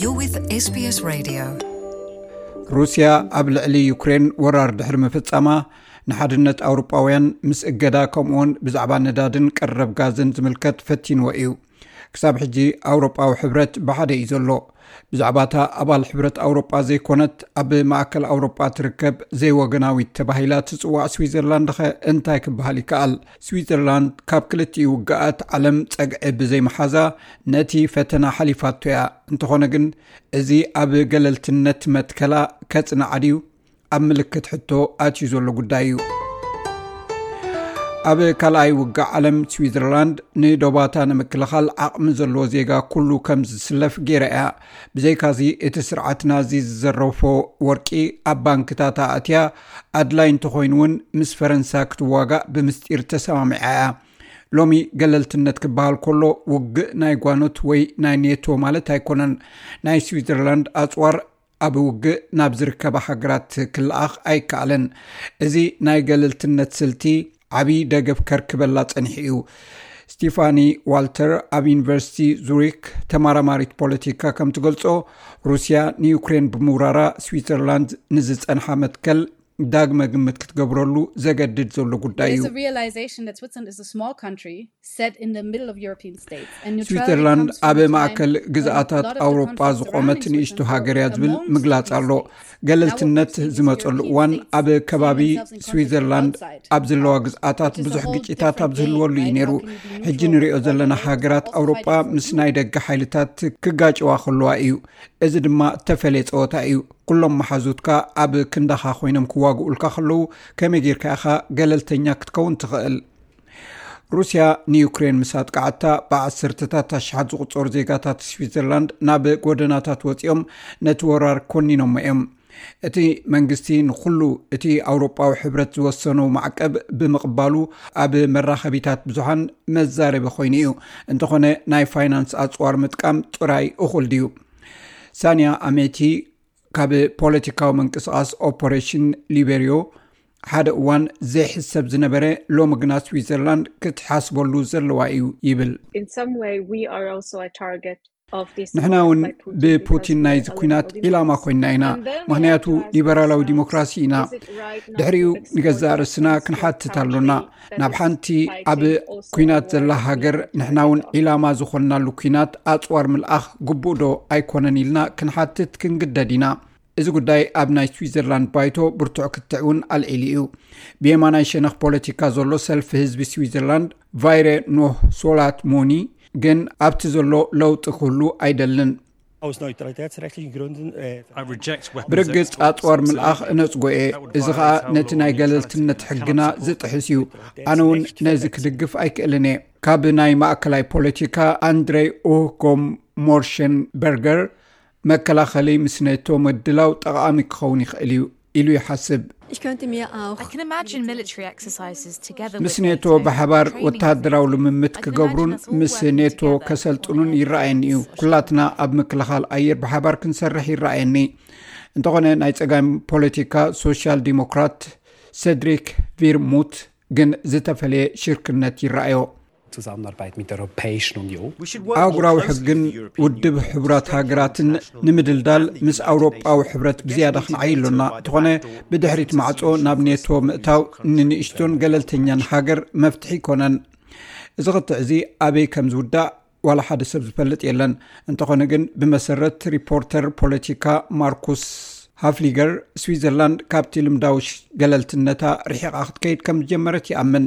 You're with SBS Radio. ሩስያ ኣብ ልዕሊ ዩክሬን ወራር ድሕሪ ምፍጻማ ንሓድነት ኣውሮጳውያን ምስ እገዳ ከምኡውን ብዛዕባ ነዳድን ቀረብ ጋዝን ዝምልከት ፈቲንዎ እዩ ክሳብ ሕጂ ኣውሮጳዊ ሕብረት ብሓደ እዩ ዘሎ ብዛዕባ እታ ኣባል ሕብረት ኣውሮጳ ዘይኮነት ኣብ ማእከል ኣውሮጳ ትርከብ ዘይወገናዊት ተባሂላ ትጽዋዕ ስዊዘርላንድኸ እንታይ ክበሃል ይከኣል ስዊዘርላንድ ካብ ክልቲኡ ውግኣት ዓለም ጸግዒ ብዘይመሓዛ ነቲ ፈተና ሓሊፋቶ እያ እንተኾነ ግን እዚ ኣብ ገለልትነት መትከላ ከጽንዓ ድዩ ኣብ ምልክት ሕቶ ኣትዩ ዘሎ ጉዳይ እዩ ኣብ ካልኣይ ውጋእ ዓለም ስዊዘርላንድ ንዶባታ ንምክልኻል ዓቕሚ ዘለዎ ዜጋ ኩሉ ከም ዝስለፍ ገይረ እያ ብዘይካዚ እቲ ስርዓትና እዚ ዝዘረፎ ወርቂ ኣብ ባንክታታ ኣእትያ ኣድላይ እንተኾይኑ እውን ምስ ፈረንሳ ክትዋጋእ ብምስጢር ተሰማሚዓ እያ ሎሚ ገለልትነት ክበሃል ከሎ ውግእ ናይ ጓኖት ወይ ናይ ኔቶ ማለት ኣይኮነን ናይ ስዊዘርላንድ ኣፅዋር ኣብ ውግእ ናብ ዝርከባ ሃገራት ክለኣኽ ኣይከኣልን እዚ ናይ ገለልትነት ስልቲ ዓብዪ ደገፍ ከርክበላ ፀኒሑ እዩ ስቲፋኒ ዋልተር ኣብ ዩኒቨርሲቲ ዙሪክ ተማራማሪት ፖለቲካ ከም ትገልፆ ሩስያ ንዩክሬን ብምውራራ ስዊትዘርላንድ ንዝፀንሓ መትከል ዳግመ ግምት ክትገብረሉ ዘገድድ ዘሎ ጉዳይ እዩ ስዊትዘርላንድ ኣብ ማእከል ግዝኣታት ኣውሮጳ ዝቆመት ንእሽቶ ሃገር እያ ዝብል ምግላፅ ኣሎ ገለልትነት ዝመፀሉ እዋን ኣብ ከባቢ ስዊትዘርላንድ ኣብ ዘለዋ ግዝኣታት ብዙሕ ግጭታት ኣብ ዝህልወሉ እዩ ነይሩ ሕጂ ንሪኦ ዘለና ሃገራት ኣውሮጳ ምስ ናይ ደገ ሓይልታት ክጋጭዋ ከለዋ እዩ እዚ ድማ እተፈለየ ፀወታ እዩ ኩሎም መሓዙትካ ኣብ ክንዳኻ ኮይኖም ክዋግኡልካ ከለዉ ከመይ ጌርካ ኢኻ ገለልተኛ ክትከውን ትኽእል ሩስያ ንዩክሬን ምስ ኣጥቃዓታ ብዓሰርተታት ኣሽሓት ዝቁፀሩ ዜጋታት ስዊዘርላንድ ናብ ጎደናታት ወፂኦም ነቲ ወራር ኮኒኖሞ እዮም እቲ መንግስቲ ንኩሉ እቲ ኣውሮጳዊ ሕብረት ዝወሰኑ ማዕቀብ ብምቕባሉ ኣብ መራኸቢታት ብዙሓን መዛረቢ ኮይኑ እዩ እንተኾነ ናይ ፋይናንስ ኣፅዋር ምጥቃም ጥራይ እኹል ድዩ ሳንያ ኣሜቲ ካብ ፖለቲካዊ ምንቅስቓስ ኦፖሬሽን ሊበርዮ ሓደ እዋን ዘይሕሰብ ዝነበረ ሎሚ ግና ስዊዘርላንድ ክትሓስበሉ ዘለዋ እዩ ይብል ንሕና እውን ብፑቲን ናይዚ ኩናት ዒላማ ኮይና ኢና ምክንያቱ ሊበራላዊ ዲሞክራሲ ኢና ድሕሪኡ ንገዛእ ርስና ክንሓትት ኣሎና ናብ ሓንቲ ኣብ ኩናት ዘላ ሃገር ንሕና እውን ዒላማ ዝኾንናሉ ኩናት ኣፅዋር ምልኣኽ ግቡእ ዶ ኣይኮነን ኢልና ክንሓትት ክንግደድ ኢና እዚ ጉዳይ ኣብ ናይ ስዊዘርላንድ ባይቶ ብርቱዕ ክትዕ እውን ኣልዒሉ እዩ ብየማናይ ሸነኽ ፖለቲካ ዘሎ ሰልፊ ህዝቢ ስዊዘርላንድ ቫይረ ኖህ ሶላት ሞኒ ግን ኣብቲ ዘሎ ለውጢ ክህሉ ኣይደልን ብርግጽ ኣጽዋር ምልኣኽ እነጽጎ እየ እዚ ኸኣ ነቲ ናይ ገለልትነት ሕግና ዝጥሕስ እዩ ኣነ ውን ነዚ ክድግፍ ኣይክእልን እየ ካብ ናይ ማእከላይ ፖለቲካ ኣንድረይ ኡህጎም ሞርሸን በርገር መከላኸሊ ምስ ነቶ ምድላው ጠቓሚ ክኸውን ይኽእል እዩ ኢሉ ይሓስብ። ምስ ኔቶ ብሓባር ወተሃደራዊ ልምምድ ክገብሩን ምስ ኔቶ ከሰልጥኑን ይረኣየኒ እዩ ኩላትና ኣብ ምክልኻል ኣየር ብሓባር ክንሰርሕ ይረኣየኒ እንተኾነ ናይ ፀጋም ፖለቲካ ሶሻል ዲሞክራት ሰድሪክ ቪርሙት ግን ዝተፈለየ ሽርክነት ይረኣዮ ኣህጉራዊ ሕግን ውድብ ሕቡራት ሃገራትን ንምድልዳል ምስ ኣውሮጳዊ ሕብረት ብዝያዳ ክንዓይ ኣሎና እንተኾነ ብድሕሪት ማዕፆ ናብ ኔቶ ምእታው ንንእሽቶን ገለልተኛን ሃገር መፍትሒ ኣይኮነን እዚ ክትዕ እዚ ኣበይ ከም ዝውዳእ ዋላ ሓደ ሰብ ዝፈልጥ የለን እንተኾነ ግን ብመሰረት ሪፖርተር ፖለቲካ ማርኩስ ሃፍሊገር ስዊዘርላንድ ካብቲ ልምዳዊ ገለልትነታ ርሒቓ ክትከይድ ከም ዝጀመረት ይኣምን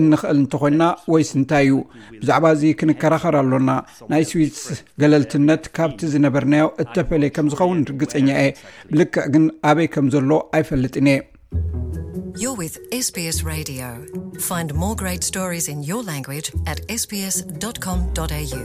እንኽእል እንተኾይንና ወይስ እንታይ እዩ ብዛዕባ እዚ ክንከራኸር ኣሎና ናይ ስዊስ ገለልትነት ካብቲ ዝነበርናዮ እተፈለየ ከም ዝኸውን ርግፀኛ እየ ብልክዕ ግን ኣበይ ከም ዘሎ ኣይፈልጥን እየ You're with SBS Radio. Find more great stories in your language at sbs.com.au.